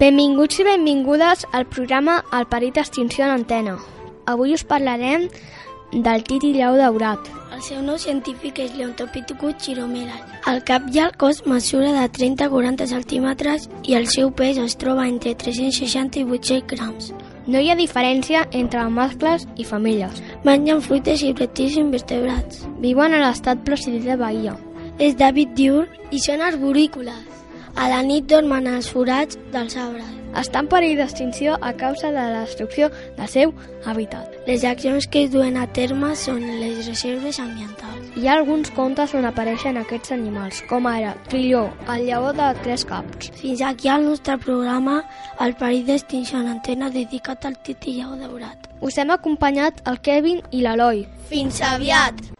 Benvinguts i benvingudes al programa El perill d'extinció en antena. Avui us parlarem del titi lleu daurat. El seu nom científic és Leontopithecus chiromeras. El cap i el cos mesura de 30 a 40 centímetres i el seu pes es troba entre 360 i 800 grams. No hi ha diferència entre mascles i femelles. Mengen fruites i rèptils invertebrats. Viuen a l'estat placidí de Bahia. És d'hàbit diurn i són arborícoles. A la nit dormen als forats dels arbres. Està en perill d'extinció a causa de la destrucció del seu hàbitat. Les accions que es duen a terme són les reserves ambientals. Hi ha alguns contes on apareixen aquests animals, com ara Trilló, el lleó de tres caps. Fins aquí el nostre programa El perill d'extinció en antena dedicat al titillau daurat. Us hem acompanyat el Kevin i l'Eloi. Fins aviat!